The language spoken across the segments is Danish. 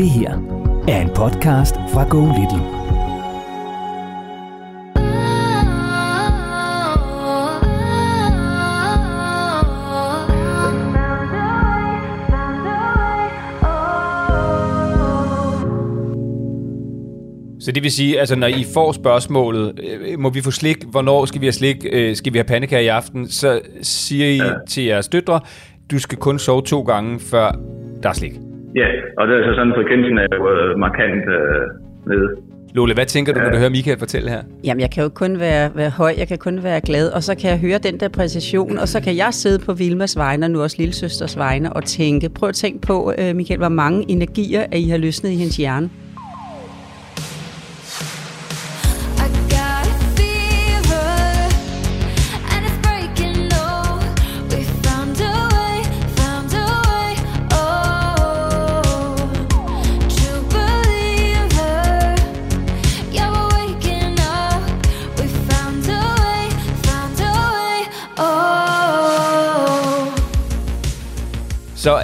Det her er en podcast fra Go Little. Så det vil sige, altså når I får spørgsmålet, øh, må vi få slik, hvornår skal vi have slik, øh, skal vi have pandekager i aften, så siger I ja. til jeres døtre, du skal kun sove to gange, før der er slik. Ja, og det er så sådan, frekvensen er jo øh, markant øh, nede. Lole, hvad tænker du, når du hører Michael fortælle her? Jamen, jeg kan jo kun være, være høj, jeg kan kun være glad, og så kan jeg høre den der præcision, og så kan jeg sidde på Vilmas vegne, og nu også lillesøsters vegne, og tænke, prøv at tænke på, øh, Michael, hvor mange energier, at I har løsnet i hendes hjerne.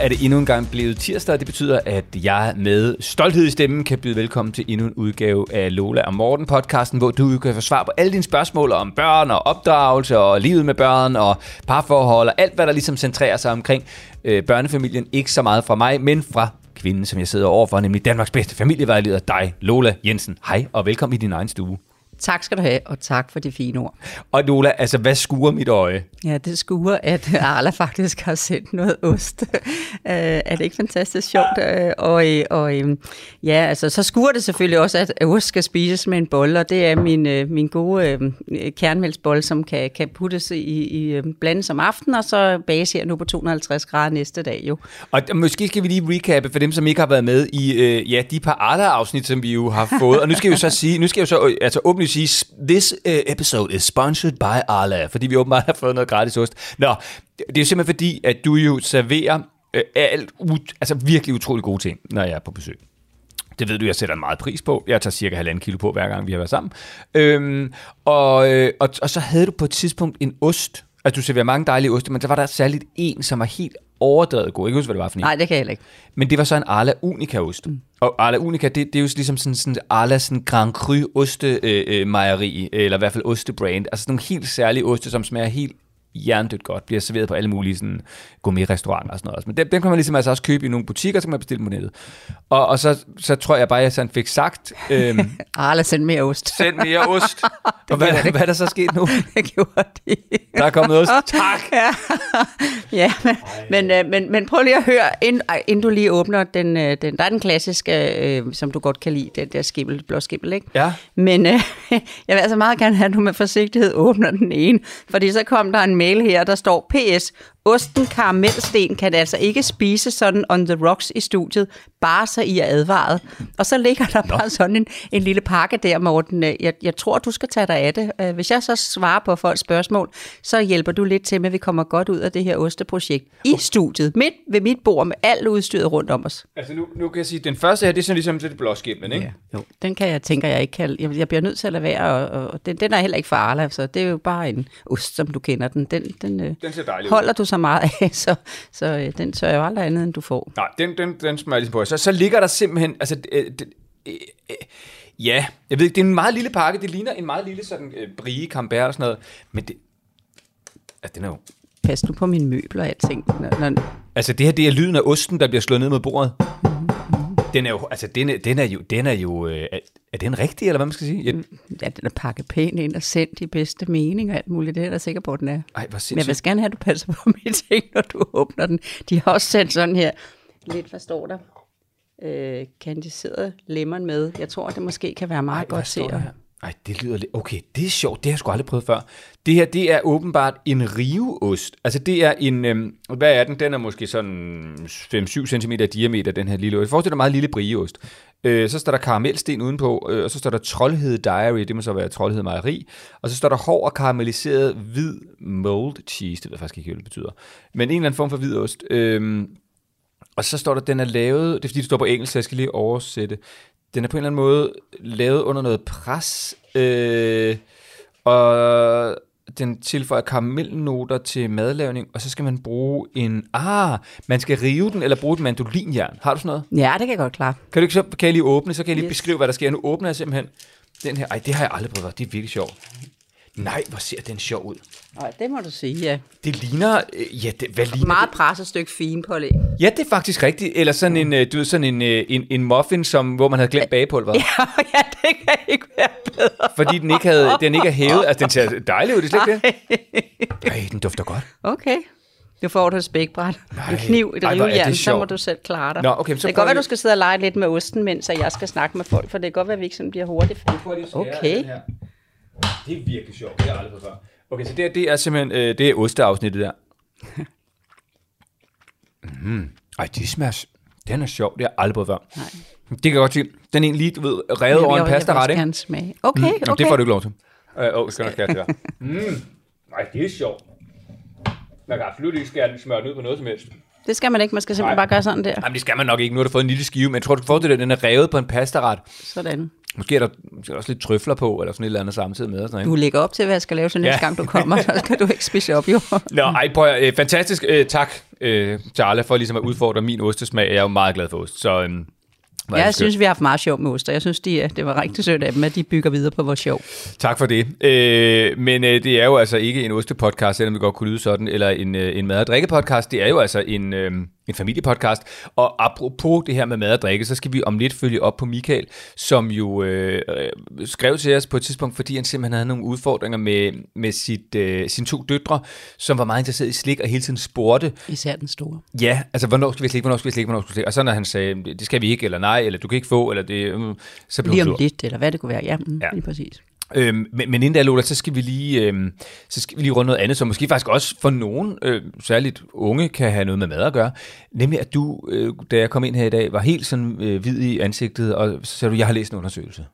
Er det endnu en gang blevet tirsdag, og det betyder, at jeg med stolthed i stemmen kan byde velkommen til endnu en udgave af Lola og Morten podcasten, hvor du kan få svar på alle dine spørgsmål om børn og opdragelse og livet med børn og parforhold og alt, hvad der ligesom centrerer sig omkring øh, børnefamilien. Ikke så meget fra mig, men fra kvinden, som jeg sidder overfor, nemlig Danmarks bedste familievejleder, dig, Lola Jensen. Hej og velkommen i din egen stue. Tak skal du have, og tak for de fine ord. Og Lola, altså hvad skuer mit øje? Ja, det skuer, at Arla faktisk har sendt noget ost. Øh, er det ikke fantastisk sjovt? Øh, og, øh, og ja, altså, så skuer det selvfølgelig også, at ost skal spises med en bolle, og det er min, min gode kernmælksbolle, som kan, kan puttes i, i blandes om aftenen, og så bages her nu på 250 grader næste dag jo. Og måske skal vi lige recappe for dem, som ikke har været med i ja, de par andre afsnit, som vi jo har fået. Og nu skal jeg jo så sige, nu skal jeg jo så altså åbentligt sige, this uh, episode is sponsored by Arla, fordi vi åbenbart har fået noget gratis ost. Nå, det er jo simpelthen fordi, at du jo serverer øh, alt, ut, altså virkelig utrolig gode ting, når jeg er på besøg. Det ved du, jeg sætter en meget pris på. Jeg tager cirka halvanden kilo på, hver gang vi har været sammen. Øhm, og, øh, og, og så havde du på et tidspunkt en ost. Altså, du serverer mange dejlige oste, men der var der særligt en, som var helt overdrevet god. Jeg kan huske, hvad det var for en. Nej, det kan jeg ikke. Men det var så en Arla Unica-ost. Mm. Og Arla Unica, det, det er jo ligesom sådan, sådan Arla sådan Grand Cru oste øh, øh, mejeri, eller i hvert fald ostebrand. Altså sådan nogle helt særlige oste, som smager helt jerndødt godt, bliver serveret på alle mulige sådan, gourmet-restauranter og sådan noget. Men dem, dem kan man ligesom altså også købe i nogle butikker, så kan man bestille på nettet. Og, og så, så tror jeg bare, at jeg sådan fik sagt, øhm, Arla, send mere ost. send mere ost. og hvad, hvad er der så sket nu? Jeg gjorde det. Der er kommet ost. Tak! Ja, ja men, men, øh, men, men prøv lige at høre, ej, inden du lige åbner den, øh, den, der er den klassiske, øh, som du godt kan lide, den der skimmel, blå skimmel, ikke? Ja. Men øh, jeg vil altså meget gerne have, at du med forsigtighed åbner den ene, fordi så kom der en mail her, der står, PS, osten karamelsten kan altså ikke spise sådan on the rocks i studiet, bare så I er advaret. Og så ligger der bare sådan en, en lille pakke der, Morten. Øh, Jeg, jeg tror, du skal tage dig af det. Øh, Hvis jeg så svarer på folks spørgsmål, så hjælper du lidt til med, at vi kommer godt ud af det her osteprojekt i studiet, midt ved mit bord med alt udstyret rundt om os. Altså nu, nu kan jeg sige, at den første her, det er sådan ligesom det blåskimlen, ikke? Jo, den kan jeg, tænker jeg ikke kan. Jeg, jeg bliver nødt til at lade være, og, og den, den er heller ikke for Arla, så det er jo bare en ost, som du kender den. Den, den, øh, Den ser dejlig ud. holder du så meget af, så, så øh, den tør jo aldrig andet, end du får. Nej, den, den, den smager ligesom på. Så, så ligger der simpelthen, altså, øh, det, øh, øh, ja, jeg ved, det er en meget lille pakke, det ligner en meget lille sådan øh, brie, camembert og sådan noget, men det, altså, den er jo, Pas nu på mine møbler og alting. Når, når, altså det her, det er lyden af osten, der bliver slået ned mod bordet. Den er jo, altså, den er, den er jo, den er jo, øh, er, er den rigtig, eller hvad man skal sige? Ja, ja, den er pakket pænt ind og sendt i bedste mening og alt muligt. Det er jeg da sikker på, at den er. ej, hvor Men jeg vil sindssygt. gerne have, at du passer på mine ting, når du åbner den. De har også sendt sådan her, lidt, hvad står der? Øh, kandiseret lemon med. Jeg tror, det måske kan være meget Ej, godt til at... Ej, det lyder lidt... Okay, det er sjovt. Det har jeg sgu aldrig prøvet før. Det her, det er åbenbart en riveost. Altså, det er en... Øhm, hvad er den? Den er måske sådan 5-7 cm i diameter, den her lille ost. Forestil dig meget lille brieost. Øh, så står der karamelsten udenpå, øh, og så står der Troldhed Diary, det må så være Troldhed Mejeri. Og så står der hård og karamelliseret hvid mold cheese. Det ved jeg faktisk ikke, hvad det betyder. Men en eller anden form for hvid ost. Øh, og så står der, at den er lavet, det er fordi, det står på engelsk, så jeg skal lige oversætte. Den er på en eller anden måde lavet under noget pres, øh, og den tilføjer karamelnoter til madlavning, og så skal man bruge en... Ah, man skal rive den, eller bruge et mandolinjern. Har du sådan noget? Ja, det kan jeg godt klare. Kan du så kan jeg lige åbne, så kan jeg lige. Yes. beskrive, hvad der sker. Nu åbner jeg simpelthen den her. Ej, det har jeg aldrig prøvet. Det er virkelig sjovt. Nej, hvor ser den sjov ud. Nej, det må du sige, ja. Det ligner... Øh, ja, det, hvad ligner Meget presset stykke fin på det. Ja, det er faktisk rigtigt. Eller sådan en, øh, du ved, sådan en, øh, en, en muffin, som, hvor man havde glemt bagepulver. Ja. ja, det kan ikke være bedre. Fordi den ikke, havde, den ikke er hævet. Altså, den ser dejlig ud, det er slet ikke det. Ej, den dufter godt. Okay. Du får du et spækbræt, en kniv, et er rivejern, så må du selv klare dig. Nå, okay, så det kan godt være, du skal sidde og lege lidt med osten, mens jeg skal snakke med folk, for det kan godt være, at vi ikke sådan bliver hurtigt. Okay. Det er virkelig sjovt. Det har jeg aldrig prøvet før. Okay, så det, her, det er simpelthen øh, det er osteafsnittet der. Mm. Ej, det smager... Den er sjov. Det har jeg aldrig prøvet før. Nej. Det kan jeg godt sige. Den er en lige, du ved, revet over en Jeg pasta ret, ikke? gerne smage. Okay, Mm, okay. jamen, Det får du ikke lov til. Øh, Åh, oh, skal nok skære det der. Mm. Nej, det er sjovt. Man kan absolut ikke skære den smør ud på noget som helst. Det skal man ikke, man skal simpelthen Nej. bare gøre sådan der. Jamen, det skal man nok ikke. Nu har du fået en lille skive, men jeg tror, du kan forestille dig, at den er revet på en pastaret. Sådan. Måske er der måske også lidt trøfler på, eller sådan et eller andet samtidig med. Og sådan, Du ikke? lægger op til, hvad jeg skal lave til næste Ja. gang, du kommer. Så skal du ikke spise op, jo. Nå, ej, prøv øh, fantastisk. Øh, tak øh, til alle for ligesom at udfordre min ostesmag. Jeg er jo meget glad for ost, så... Øh, det Jeg synes, vi har haft meget sjov med oster. Jeg synes, de, er- det var rigtig sødt af dem, at de bygger videre på vores sjov. Tak for det. Øh, men øh, det er jo altså ikke en ostepodcast, selvom det godt kunne lyde sådan, eller en, øh, en mad- og drikkepodcast. Det er jo altså en, øh, en familiepodcast. Og apropos det her med mad og drikke, så skal vi om lidt følge op på Michael, som jo øh, øh, skrev til os på et tidspunkt, fordi han simpelthen havde nogle udfordringer med, med sit, øh, sine to døtre, som var meget interesseret i slik og hele tiden spurgte, Især den store. Ja, altså hvornår skal vi slikke, hvornår skal vi slikke, hvornår skal vi slikke? Og så når han sagde, det skal vi ikke, eller nej, eller du kan ikke få, eller det, mm, så blev Lige om lidt, eller hvad det kunne være. Ja, mm, ja. lige præcis. Øhm, men, men inden da, Lola, så skal vi lige, øhm, så skal vi lige runde noget andet, som måske faktisk også for nogen, øh, særligt unge, kan have noget med mad at gøre. Nemlig at du, øh, da jeg kom ind her i dag, var helt sådan øh, hvid i ansigtet, og så sagde du, jeg har læst en undersøgelse.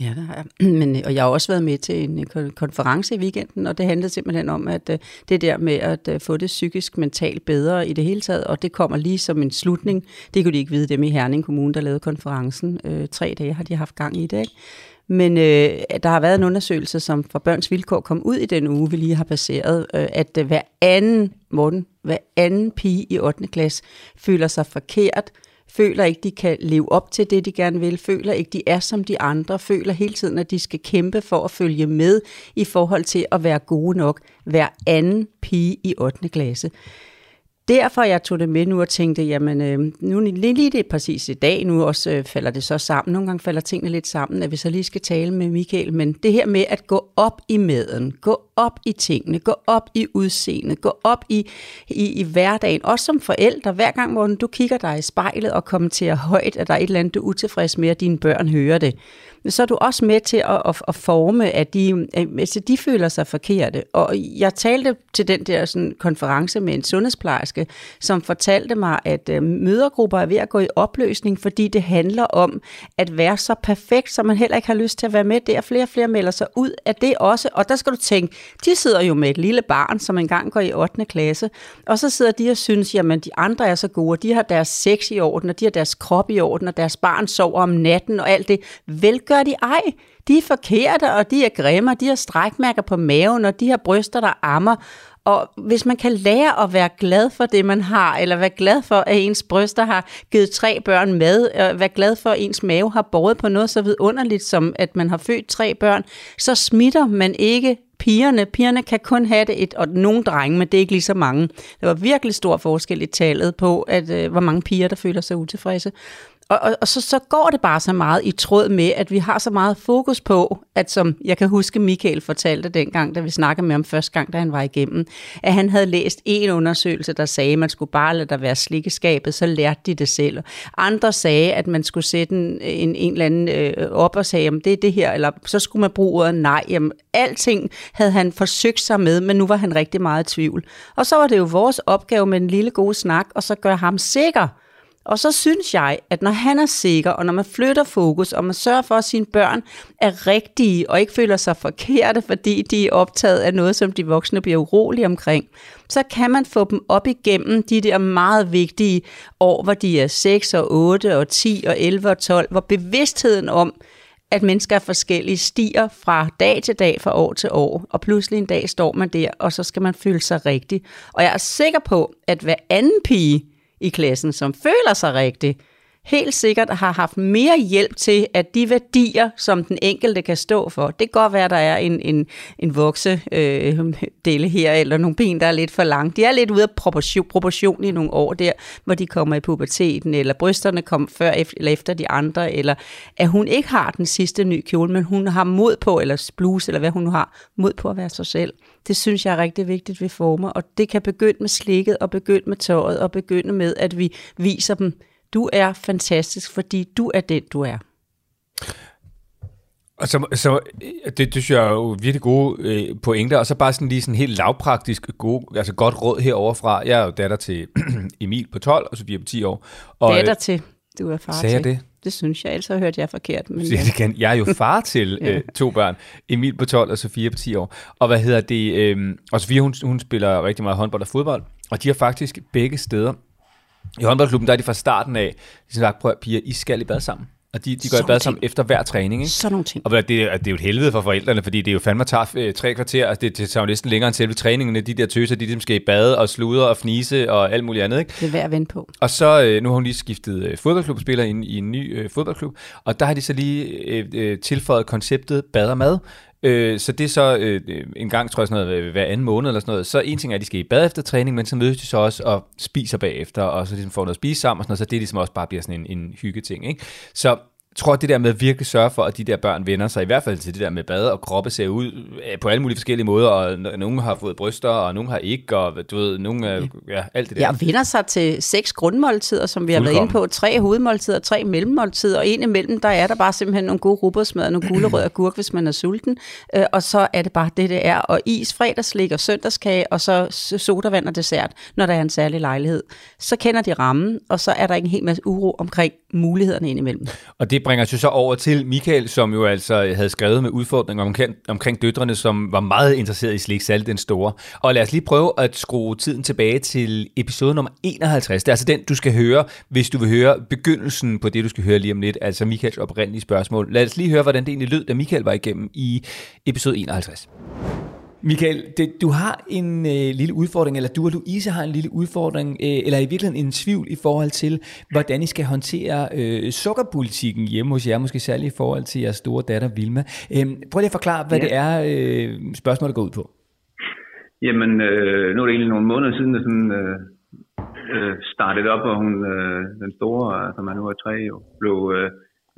Ja, det har jeg. Men, øh, og jeg har også været med til en øh, konference i weekenden, og det handlede simpelthen om, at øh, det der med at øh, få det psykisk mentalt bedre i det hele taget, og det kommer lige som en slutning. Det kunne de ikke vide, dem i Herning Kommune, der lavede konferencen. Øh, tre dage har de haft gang i det, ikke? Men øh, der har været en undersøgelse, som fra Børns Vilkår kom ud i den uge, vi lige har passeret, øh, at øh, hver anden, Morten, hver anden pige i 8. klasse føler sig forkert, føler ikke, de kan leve op til det, de gerne vil, føler ikke, de er som de andre, føler hele tiden, at de skal kæmpe for at følge med i forhold til at være gode nok. Hver anden pige i 8. klasse. Derfor jeg tog det med nu og tænkte, jamen øh, nu lige, lige det er præcis i dag, nu også øh, falder det så sammen. Nogle gange falder tingene lidt sammen, at vi så lige skal tale med Michael. Men det her med at gå op i maden, gå op i tingene, gå op i udseendet, gå op i, i, i hverdagen, også som forældre. Hver gang, hvor du kigger dig i spejlet og kommenterer højt, at der er et eller andet, du er utilfreds med, at dine børn hører det så er du også med til at, at, at forme, at de, øh, altså de føler sig forkerte. Og jeg talte til den der sådan, konference med en sundhedsplejerske, som fortalte mig, at øh, mødergrupper er ved at gå i opløsning, fordi det handler om at være så perfekt, så man heller ikke har lyst til at være med. Det er flere og flere melder sig ud af det også. Og der skal du tænke, de sidder jo med et lille barn, som engang går i 8. klasse, og så sidder de og synes, jamen de andre er så gode, og de har deres sex i orden, og de har deres krop i orden, og deres barn sover om natten og alt det. Vel gør de ej. De er forkerte, og de er grimme, og de har strækmærker på maven, og de har bryster, der ammer. Og hvis man kan lære at være glad for det, man har, eller være glad for, at ens bryster har givet tre børn med, og være glad for, at ens mave har båret på noget så vidunderligt, som at man har født tre børn, så smitter man ikke pigerne. Pigerne kan kun have det et, og nogle drenge, men det er ikke lige så mange. Der var virkelig stor forskel i tallet på, at, øh, hvor mange piger, der føler sig utilfredse. Og, og, og så, så går det bare så meget i tråd med, at vi har så meget fokus på, at som jeg kan huske, Michael fortalte dengang, da vi snakkede med ham første gang, da han var igennem, at han havde læst en undersøgelse, der sagde, at man skulle bare lade der være slikkeskabet, så lærte de det selv. Andre sagde, at man skulle sætte en, en, en eller anden øh, op og sige, om det er det her, eller så skulle man bruge ordet nej. Jamen, alting havde han forsøgt sig med, men nu var han rigtig meget i tvivl. Og så var det jo vores opgave med en lille god snak, og så gøre ham sikker og så synes jeg, at når han er sikker, og når man flytter fokus, og man sørger for, at sine børn er rigtige, og ikke føler sig forkerte, fordi de er optaget af noget, som de voksne bliver urolige omkring, så kan man få dem op igennem de der meget vigtige år, hvor de er 6 og 8 og 10 og 11 og 12, hvor bevidstheden om, at mennesker er forskellige, stiger fra dag til dag, fra år til år, og pludselig en dag står man der, og så skal man føle sig rigtig. Og jeg er sikker på, at hver anden pige i klassen, som føler sig rigtig, helt sikkert har haft mere hjælp til, at de værdier, som den enkelte kan stå for, det kan godt være, at der er en, en, en vokse øh, dele her, eller nogle ben, der er lidt for lange. De er lidt ude af proportion, proportion i nogle år der, hvor de kommer i puberteten, eller brysterne kommer før eller efter de andre, eller at hun ikke har den sidste nye kjole, men hun har mod på, eller bluse, eller hvad hun nu har, mod på at være sig selv. Det synes jeg er rigtig vigtigt ved former, og det kan begynde med slikket, og begynde med tøjet, og begynde med, at vi viser dem, du er fantastisk, fordi du er den, du er. Og så, så det, det synes jeg er jo virkelig gode øh, pointer, og så bare sådan lige sådan helt lavpraktisk gode, altså godt råd herover fra. Jeg er jo datter til Emil på 12, og Sofie på 10 år. Og, Datter til, du er far sagde jeg til. det? Det synes jeg, ellers har jeg hørt jeg forkert. Men ja. det igen. Jeg er jo far til Ja. øh, to børn. Emil på 12 og Sofia på 10 år. Og hvad hedder det? Øh, og Sofia, hun, hun spiller rigtig meget håndbold og fodbold. Og de har faktisk begge steder. I håndboldklubben, der er de fra starten af, de har sagt, prøv at piger, I skal i bad sammen. Og de, de går i Sådan bad ting. sammen efter hver træning. Ikke? Sådan nogle ting. Og det, er, det er jo et helvede for forældrene, fordi det er jo fandme tager øh, tre kvarter, altså det, det tager jo næsten længere end selve træningen, de der tøser, de ligesom skal i bade og sludre og fnise og alt muligt andet, ikke? Det er værd at vente på. Og så, øh, nu har hun lige skiftet øh, fodboldklubspiller ind i en ny øh, fodboldklub, og der har de så lige øh, øh, tilføjet konceptet bad og mad. Øh, så det er så øh, en gang, tror jeg, sådan noget, hver anden måned eller sådan noget. Så en ting er, at de skal i bad efter træning, men så mødes de så også og spiser bagefter, og så ligesom får noget at spise sammen og sådan noget, så det ligesom også bare bliver sådan en, en hyggeting. Ikke? Så jeg tror, det der med at virkelig sørge for, at de der børn vender sig, i hvert fald til det der med bad og kroppe ser ud øh, på alle mulige forskellige måder, og n- nogle har fået bryster, og nogle har ikke, og du ved, nogle er, ja, alt det der. Ja, og vinder sig til seks grundmåltider, som vi har været inde på. Tre hovedmåltider, tre mellemmåltider, og ind imellem, der er der bare simpelthen nogle gode rugbrødsmad, nogle gulerødder og gurk, hvis man er sulten. Øh, og så er det bare det, det er. Og is, fredagslik og søndagskage, og så sodavand og dessert, når der er en særlig lejlighed. Så kender de rammen, og så er der ikke en hel masse uro omkring mulighederne indimellem. Og det bringer os jo så over til Michael, som jo altså havde skrevet med udfordringer omkring, omkring døtrene, som var meget interesseret i Slik Salt den Store. Og lad os lige prøve at skrue tiden tilbage til episode nummer 51. Det er altså den, du skal høre, hvis du vil høre begyndelsen på det, du skal høre lige om lidt, altså Michaels oprindelige spørgsmål. Lad os lige høre, hvordan det egentlig lød, da Michael var igennem i episode 51. Michael, det, du har en øh, lille udfordring, eller du og Louise har en lille udfordring, øh, eller i virkeligheden en tvivl i forhold til, hvordan I skal håndtere øh, sukkerpolitikken hjemme hos jer, måske særligt i forhold til jeres store datter Vilma. Øh, prøv lige at forklare, hvad Ja. det er, øh, spørgsmålet går ud på. Jamen, øh, nu er det egentlig nogle måneder siden, at sådan, øh, øh, startet op, og hun, øh, den store, som er nu er tre, jo, blev øh,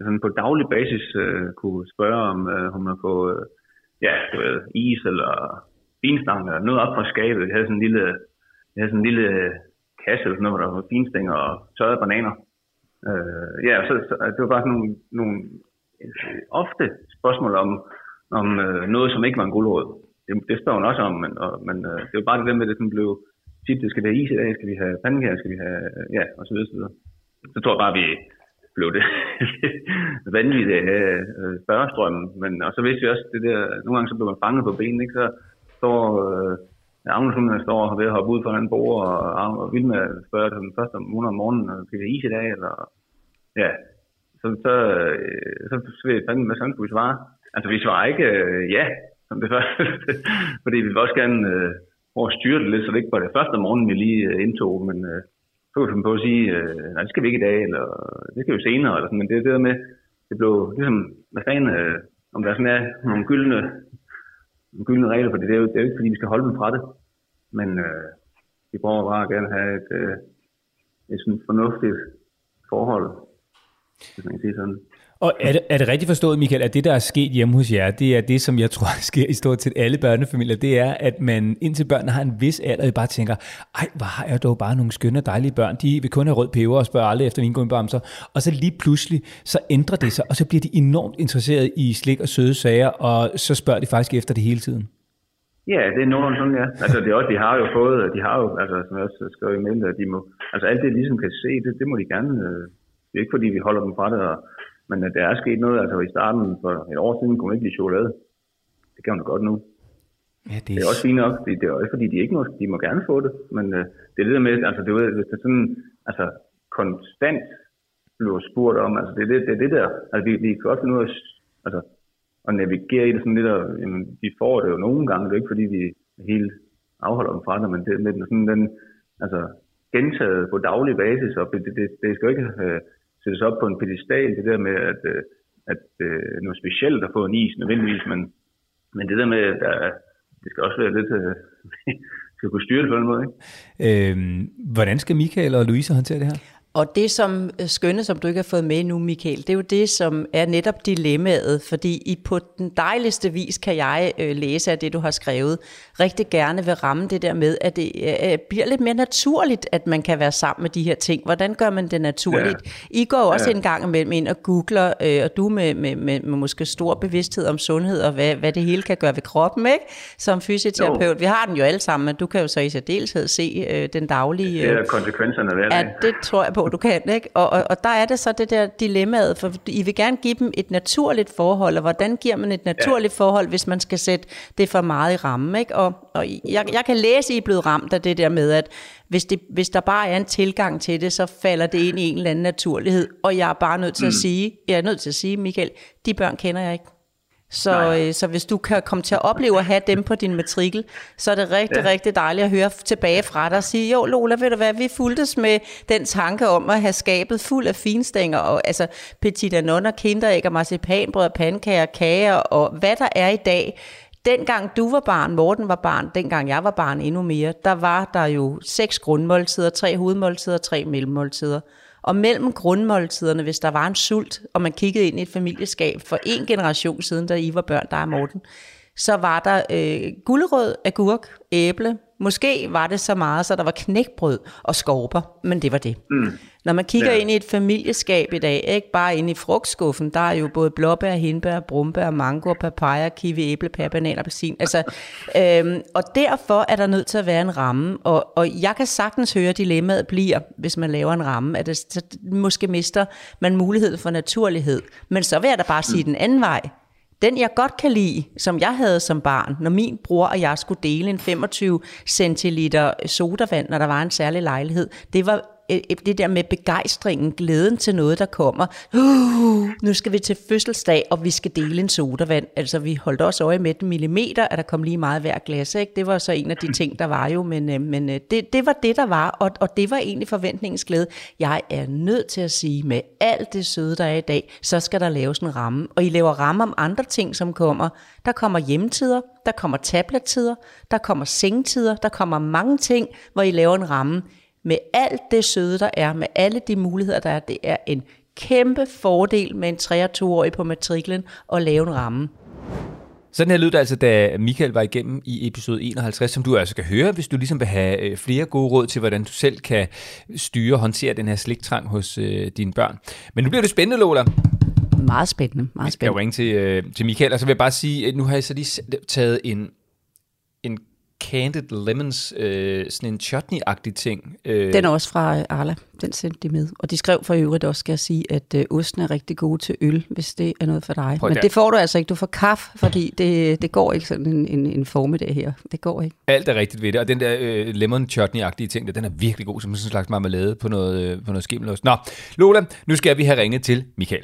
sådan på daglig basis øh, kunne spørge, om øh, hun må få øh, ja, du ved, is eller finstang eller noget op fra skabet. Jeg havde sådan en lille, jeg havde sådan en lille kasse eller sådan noget, hvor der var finstænger og tørrede bananer. Øh, ja, så, så det var bare sådan nogle, nogle øh, ofte spørgsmål om, om øh, noget, som ikke var en guldråd. Det, det står hun også om, men, og, men øh, det var bare det der med, at det sådan blev tit, det skal vi have is i dag, skal vi have pandekager, skal vi have, øh, ja, og så videre, så videre. Så tror jeg bare, vi blev det vanvittigt af øh, spørgestrømmen. Men, og så vidste vi også, det der, nogle gange så blev man fanget på benene, ikke? så står øh, Agnes, hun øh, står og ved at hoppe ud fra en bord, og, og spørge til den første måned om morgenen, og skal øh, is i dag, eller ja, så, så, øh, så, så ved jeg fandme, hvad sådan vi svare. Altså, vi svarer ikke øh, ja, som det første, fordi vi vil også gerne øh, prøve at styre det lidt, så det ikke var det første morgen, vi lige øh, indtog, men øh, så kunne vi finde på at sige, øh, nej, det skal vi ikke i dag, eller det skal vi senere, eller sådan, men det er det der med, det blev ligesom, hvad fanden, øh, om der sådan er nogle gyldne, nogle gyldne regler, for det er, jo, det er jo ikke, fordi vi skal holde dem fra det, men øh, vi prøver bare at gerne have et, øh, et sådan fornuftigt forhold, hvis man kan sige sådan. Og er det, er det rigtigt forstået, Michael, at det, der er sket hjemme hos jer, det er det, som jeg tror sker i stort set alle børnefamilier, det er, at man indtil børnene har en vis alder, bare tænker, ej, hvor har jeg dog bare nogle skønne, dejlige børn, de vil kun have rød peber og spørger aldrig efter vingummibamser, og så lige pludselig, så ændrer det sig, og så bliver de enormt interesseret i slik og søde sager, og så spørger de faktisk efter det hele tiden. Ja, det er nogenlunde sådan, ja. Altså, det er også, de har jo fået, de har jo, altså, som jeg også skrev i mailen, at de må, altså alt det, de ligesom kan se, det, det må de gerne, øh, det er ikke fordi, vi holder dem fra det, og, men at der er sket noget, altså i starten for et år siden kunne man ikke lide chokolade. Det kan man da godt nu. Ja, det Det er også fint nok, det, det er jo ikke fordi, de ikke må, de må gerne få det, men øh, det er det der med, altså det er, hvis det er sådan, altså konstant bliver spurgt om, altså det er det, det, er det der, altså vi, vi kan godt finde ud af altså, at navigere i det sådan lidt, og jamen, de får det jo nogle gange, det er jo ikke fordi, vi helt afholder dem fra det, men det med den, sådan den, altså, gentaget på daglig basis, og det, det, det skal jo ikke øh, sættes op på en pedestal, det der med, at, øh, at øh, noget specielt at få en is nødvendigvis, men, men det der med, at der, det skal også være lidt, øh, skal kunne styre det på en måde, ikke? Øhm, hvordan skal Michael og Louise håndtere det her? Og det som øh, skønne, som du ikke har fået med nu, Michael, det er jo det, som er netop dilemmaet, fordi I på den dejligste vis kan jeg øh, læse af det, du har skrevet, rigtig gerne vil ramme det der med, at det øh, bliver lidt mere naturligt, at man kan være sammen med de her ting. Hvordan gør man det naturligt? Ja. I går også ja. en gang imellem ind og googler, øh, og du med, med, med, med måske stor bevidsthed om sundhed, og hvad, hvad det hele kan gøre ved kroppen, ikke? Som fysioterapeut. Jo. Vi har den jo alle sammen, men du kan jo så i særdeleshed se øh, den daglige... Det er konsekvenserne af Ja, det tror jeg på, du kan, ikke? Og, og, og der er det så det der dilemmaet, for I vil gerne give dem et naturligt forhold, og hvordan giver man et naturligt ja. forhold, hvis man skal sætte det for meget i rammen, ikke? Og, og jeg, jeg kan læse, I er blevet ramt af det der med, at hvis, det, hvis der bare er en tilgang til det, så falder det ind i en eller anden naturlighed, og jeg er bare nødt til mm. at sige, jeg er nødt til at sige, Michael, de børn kender jeg ikke. Så, øh, så hvis du kan komme til at opleve at have dem på din matrikel, så er det rigtig, ja. rigtig dejligt at høre tilbage fra dig og sige, jo Lola, ved du hvad, vi fuldtes med den tanke om at have skabet fuld af finstænger, og altså petit anon og kinderæg og marcipanbrød og pandekager, kager og hvad der er i dag. Dengang du var barn, Morten var barn, dengang jeg var barn endnu mere, der var der jo seks grundmåltider, tre hovedmåltider, tre mellemmåltider. Og mellem grundmåltiderne, hvis der var en sult, og man kiggede ind i et familieskab for en generation siden, da I var børn, der er Morten, så var der øh, gulerød, agurk, æble. Måske var det så meget, så der var knækbrød og skorper, men det var det. Mm. Når man kigger ja. ind i et familieskab i dag, ikke bare ind i frugtskuffen, der er jo både blåbær, hindbær, brumbær, mango, papaya, kiwi, æblepær, banan, appelsin. Altså, øhm, og derfor er der nødt til at være en ramme, og, og jeg kan sagtens høre, at dilemmaet bliver, hvis man laver en ramme, at det, så måske mister man mulighed for naturlighed. Men så vil jeg da bare sige den anden vej. Den jeg godt kan lide, som jeg havde som barn, når min bror og jeg skulle dele en 25 centiliter sodavand, når der var en særlig lejlighed, det var Øh, øh, det der med begejstringen, glæden til noget, der kommer. Uh, nu skal vi til fødselsdag, og vi skal dele en sodavand. Altså, vi holdt også øje med den millimeter, at der kom lige meget hver glas. Ikke? Det var så en af de ting, der var jo, men, øh, men det, det var det, der var, og, og det var egentlig forventningens glæde. Jeg er nødt til at sige, med alt det søde, der er i dag, så skal der laves en ramme. Og I laver ramme om andre ting, som kommer. Der kommer hjemtider, der kommer tablettider, der kommer sengetider, der kommer mange ting, hvor I laver en ramme med alt det søde, der er, med alle de muligheder, der er, det er en kæmpe fordel med en 3-2-årig på matriklen at lave en ramme. Sådan her lød det altså, da Michael var igennem i episode 51, som du altså kan høre, hvis du ligesom vil have øh, flere gode råd til, hvordan du selv kan styre og håndtere den her sliktrang hos øh, dine børn. Men nu bliver det spændende, Lola. Meget spændende, meget Jeg skal jo spændende. ringe til, øh, til Michael, og så vil jeg bare sige, at nu har jeg så lige taget en, en candied lemons, øh, sådan en chutney-agtig ting. Øh, Den er også fra øh, Arla, den sendte de med. Og de skrev for øvrigt også, skal jeg sige, at øh, osten er rigtig god til øl, hvis det er noget for dig. Prøv Men der. det får du altså ikke. Du får kaffe, fordi det, det går ikke sådan en, en, en formiddag her. Det går ikke. Alt er rigtigt ved det, og den der øh, lemon chutney-agtige ting, der, den er virkelig god, som sådan en slags marmelade på noget, øh, på noget skimmelost. Nå, Lola, nu skal vi have ringet til Michael.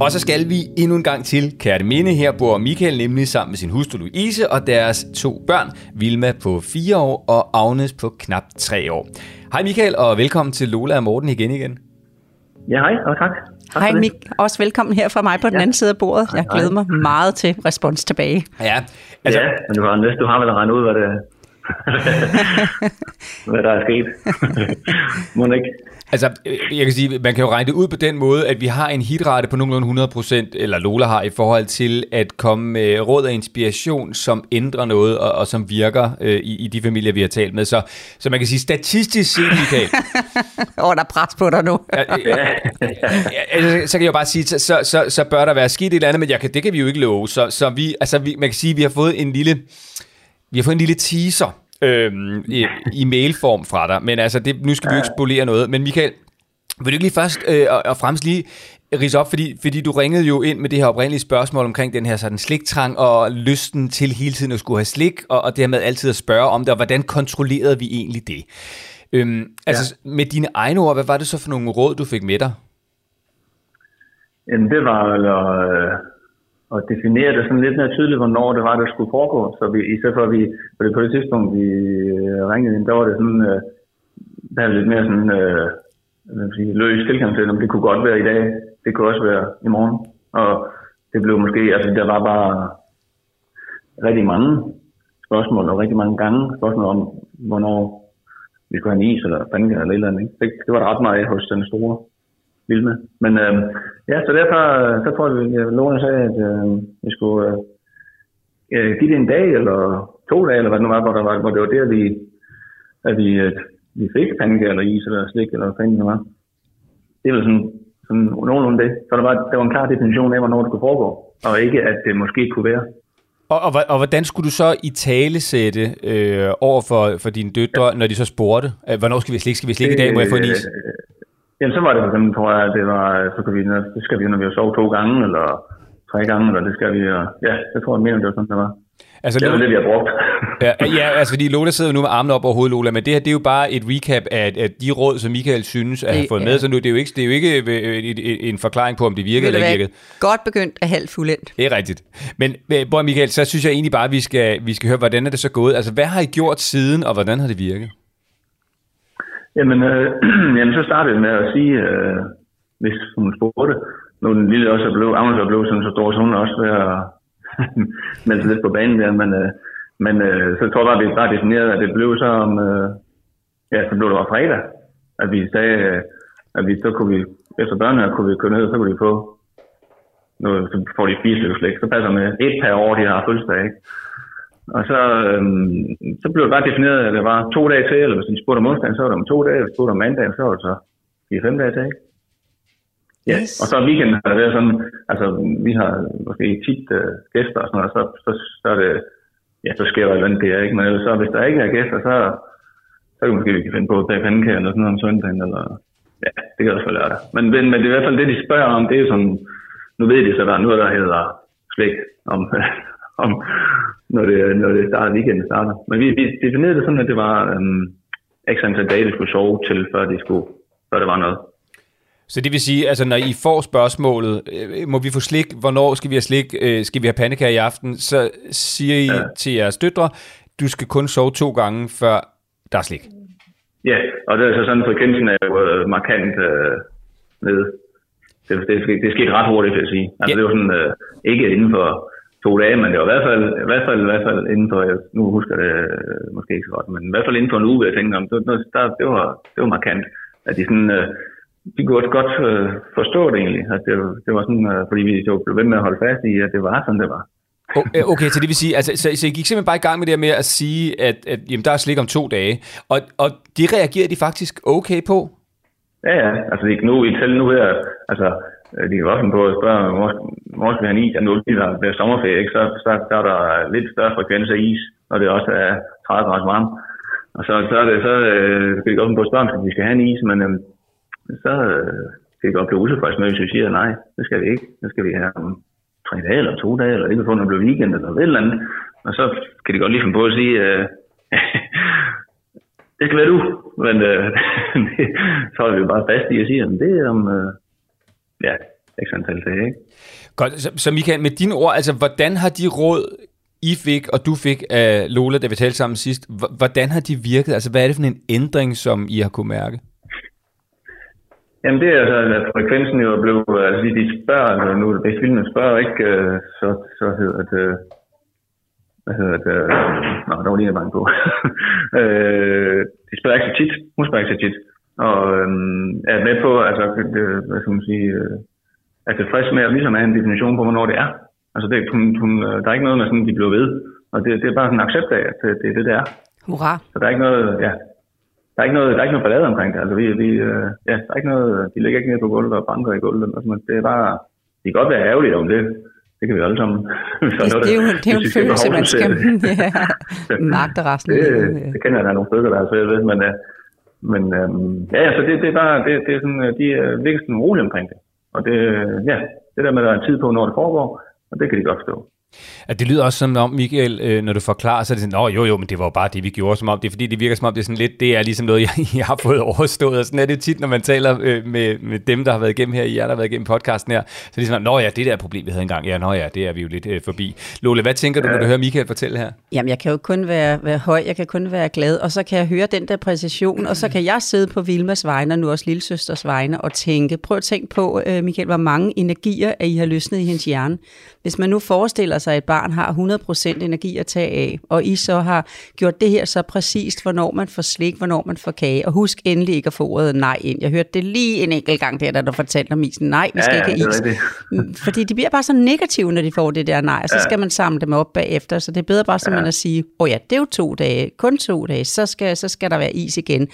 Og så skal vi endnu en gang til Kærteminde. Her bor Michael nemlig sammen med sin hustru Louise og deres to børn, Vilma på 4 år og Agnes på knap 3 år. Hej Michael, og velkommen til Lola og Morten igen igen. Ja, hej, og tak. tak Hej. Mik, også velkommen her fra mig på den anden side af bordet. Jeg glæder mig meget til respons tilbage. Ja, altså, Ja, men du har, næsten, du har vel regnet ud, hvad det hvad der er sket. Må ikke? Altså, jeg kan sige, man kan jo regne det ud på den måde, at vi har en hitrate på nogenlunde 100%, eller Lola har, i forhold til at komme med råd og inspiration, som ændrer noget, og, og som virker øh, i, i de familier, vi har talt med. Så, så man kan sige, statistisk set, Michael, Åh, oh, der er pres på dig nu. ja, ja, altså, så kan jeg jo bare sige, så, så, så, så bør der være sket et eller andet, men jeg kan, det kan vi jo ikke love. Så, så vi, altså, vi, man kan sige, at vi har fået en lille, vi har fået en lille teaser øhm, i, i mailform fra dig, men altså, det, nu skal vi jo ikke spolere noget. Men Michael, vil du ikke lige først øh, og, fremmest lige rise op, fordi, fordi du ringede jo ind med det her oprindelige spørgsmål omkring den her sådan sliktrang og lysten til hele tiden at skulle have slik, og, og dermed altid at spørge om det, og hvordan kontrollerede vi egentlig det? Øhm, altså, ja. med dine egne ord, hvad var det så for nogle råd, du fik med dig? Jamen, det var at, øh, at definere det sådan lidt mere tydeligt, hvornår det var, der skulle foregå. Så vi, i stedet for, at vi, på det, på det tidspunkt, vi øh, ringede ind, der var det sådan, øh, der var lidt mere sådan, øh, hvad sige, løs tilgang til, om det kunne godt være i dag, det kunne også være i morgen. Og det blev måske, altså der var bare rigtig mange spørgsmål, og rigtig mange gange spørgsmål om, hvornår vi skulle have en is, eller fanden eller et eller andet. Ikke? Det, det var der ret meget af hos den store Vilma. Men øh, ja, så derfor så tror jeg, at Lone sagde, at øh, vi skulle øh, give det en dag, eller to dage, eller hvad det nu var, hvor, der var, hvor det var der, vi, at vi, øh, vi fik pandekager eller is, eller slik, eller hvad fanden det var. Det var sådan, sådan nogenlunde det. Så der var, der var en klar definition af, hvornår det kunne foregå, og ikke, at det måske kunne være. Og, og, og hvordan skulle du så i tale sætte øh, over for, for dine døtre, ja. når de så spurgte, øh, hvornår skal vi slik? Skal vi slik i dag? Må jeg få en is? Øh, Jamen, så var det for eksempel, tror jeg, at det var, så kan vi, det skal vi, når vi har sovet to gange, eller tre gange, eller det skal vi, og ja, det tror jeg, mener, det var sådan, det var. Altså, Det var Lola, det, vi har brugt. ja, ja, altså fordi Lola sidder jo nu med armene op over hovedet, Lola, men det her, det er jo bare et recap af, af de råd, som Michael synes at have fået er- med, så nu, det er jo ikke, det er jo ikke øh, et, et, en forklaring på, om det virkede eller ikke virkede. Godt begyndt af halvt fuldendt. Det er rigtigt. Men øh, Bror Michael, så synes jeg egentlig bare, at vi skal, vi skal høre, hvordan er det så gået? Altså, hvad har I gjort siden, og hvordan har det virket? Jamen, øh, jamen, så startede jeg med at sige, øh, hvis hun spurgte, nu er den lille også er blevet, Agnes er blevet sådan så stor, så hun er også ved at melde sig lidt på banen der, men, øh, men øh, så tror jeg bare, at vi bare definerede, at det blev så om, øh, ja, så blev det var fredag, at vi sagde, øh, at vi, så kunne vi, efter børnene kunne vi køre ned, så kunne de få nu, så får de spise lidt slik, så passer med et per år, de har fødselsdag, ikke? Og så, øhm, så blev det bare defineret, at det var to dage til, eller hvis de spurgte om onsdagen, så var det om to dage, hvis de spurgte om mandagen, så var det så fire-fem dage til, ikke? Ja, Yes. og så weekenden har det været sådan, altså vi har måske tit øh, gæster og sådan noget, så, så, så er det, ja, så sker der et andet der, ikke? Men så, hvis der ikke er gæster, så, så kan måske vi kan finde på at bage pandekager eller sådan noget om søndagen, eller ja, det kan også være lørdag. Men, men, men det er i hvert fald det, de spørger om, det er sådan, nu ved de så, der er noget, der hedder slik om, om når, det, når det starter, weekenden starter. Men vi, vi definerede det sådan, at det var øhm, x antal dage, de skulle sove til, før, de skulle, før det var noget. Så det vil sige, altså når I får spørgsmålet, øh, må vi få slik, hvornår skal vi have slik, øh, skal vi have pandekager i aften, så siger I ja. Til jeres døtre, du skal kun sove to gange, før der er slik. Ja, og det er så sådan, frekvensen er jo øh, markant øh, nede. Det, det, det, det skete ret hurtigt, vil jeg sige. Altså, ja. det var sådan, øh, ikke inden for to dage, men det var i hvert fald, i hvert fald, i hvert fald inden for, jeg- nu husker det øh, måske ikke så godt, men i hvert fald inden for en uge, jeg tænke om, det, der, det, var, det var markant. At de sådan, øh, de kunne godt, godt øh, forstå det egentlig. Altså, det, var- det var sådan, øh, fordi vi jo blev ved med at holde fast i, at det var sådan, det var. Okay, så det vil sige, altså, så, så I gik simpelthen bare i gang med det med at sige, at, at jamen, der er slik om to dage, og, og det reagerede de faktisk okay på? Ja, ja. Altså, nu, i selv nu her, altså, Øh, de kan også på at spørge, hvor, skal vi have en is? Ja, nu lige der bliver sommerferie, ikke? Så, så, så er der lidt større frekvens af is, når det også er 30 grader varmt. Og så, så, er det, så øh, skal de godt på at spørge, om vi skal have en is, men øh, så øh, skal de godt blive utilfredse med, hvis vi siger, nej, det skal vi ikke. Det skal vi have om tre dage, eller to dage, eller ikke få, når det bliver weekend, eller et eller andet. Og så kan de godt lige finde på at sige, øh, det skal være du. Men øh, så er vi jo bare fast i at sige, at det er om, øh, ja, x antal dage, ikke? Godt, så, så Michael, med dine ord, altså hvordan har de råd, I fik, og du fik af Lola, da vi talte sammen sidst, hvordan har de virket? Altså hvad er det for en ændring, som I har kunne mærke? Jamen det er altså, at frekvensen jo blev, altså de- spørger, nu hvis filmen spørger ikke, øh, så, så hedder det, hvad hedder det, øh, nå, der var lige jeg bange på. øh, de spørger ikke så tit, hun spørger ikke så tit, og øhm, er med på, altså, det, hvad skal man sige, øh, er tilfreds med at ligesom have en definition på, hvornår det er. Altså det, hun, hun, øh, der er ikke noget med sådan, de bliver ved, og det, det er bare sådan en accept af, at det, det er det, det er. Hurra. Så der er ikke noget, ja, der er ikke noget, der er ikke noget ballade omkring det. Altså, vi, vi, øh, ja, der er ikke noget, de ligger ikke nede på gulvet og banker i gulvet. Altså, det er bare, det kan godt være ærgerligt om det. Det kan vi alle sammen. Så Det, det er jo, det er jo en hvis følelse, man skal ja, magte resten det, det kender jeg, der er nogle stykker, der er svært ved, men, øh, men øhm, ja, så det, det er bare, det, det er sådan, øh, de øh, er virkelig sådan rolig omkring det. Og det, øh, ja, det der med, at der er en tid på, når det foregår, og det kan de godt forstå. At det lyder også som om, Michael, øh, når du forklarer, så er det sådan, Nå, jo jo, men det var jo bare det, vi gjorde, som om det er fordi, det virker som om, det er sådan lidt, det er ligesom noget, jeg, jeg har fået overstået, og sådan er det tit, når man taler øh, med, med dem, der har været igennem her, jer, der har været igennem podcasten her, så er det sådan, Nå ja, det der problem, vi havde engang, ja, nå ja, det er vi jo lidt øh, forbi. Lole, hvad tænker du, når du hører Michael fortælle her? Jamen, jeg kan jo kun være, være høj, jeg kan kun være glad, og så kan jeg høre den der præcision, og så kan jeg sidde på Vilmas vegne, og nu også lillesøsters vegne, og tænke, prøv at tænke på, øh, Michael, hvor mange energier, at I har løsnet i hendes hjerne. Hvis man nu forestiller at et barn har 100% energi at tage af, og I så har gjort det her så præcist, hvornår man får slik, hvornår man får kage, og husk endelig ikke at få ordet nej ind. Jeg hørte det lige en enkelt gang der, da du fortalte om isen. Nej, vi skal Ja, ja, ikke have is. Mm, Fordi de bliver bare så negative, når de får det der nej, og så skal man samle dem op bagefter. Så det er bedre bare simpelthen at sige, åh oh ja, det er jo to dage, kun to dage, så skal, så skal der være is igen.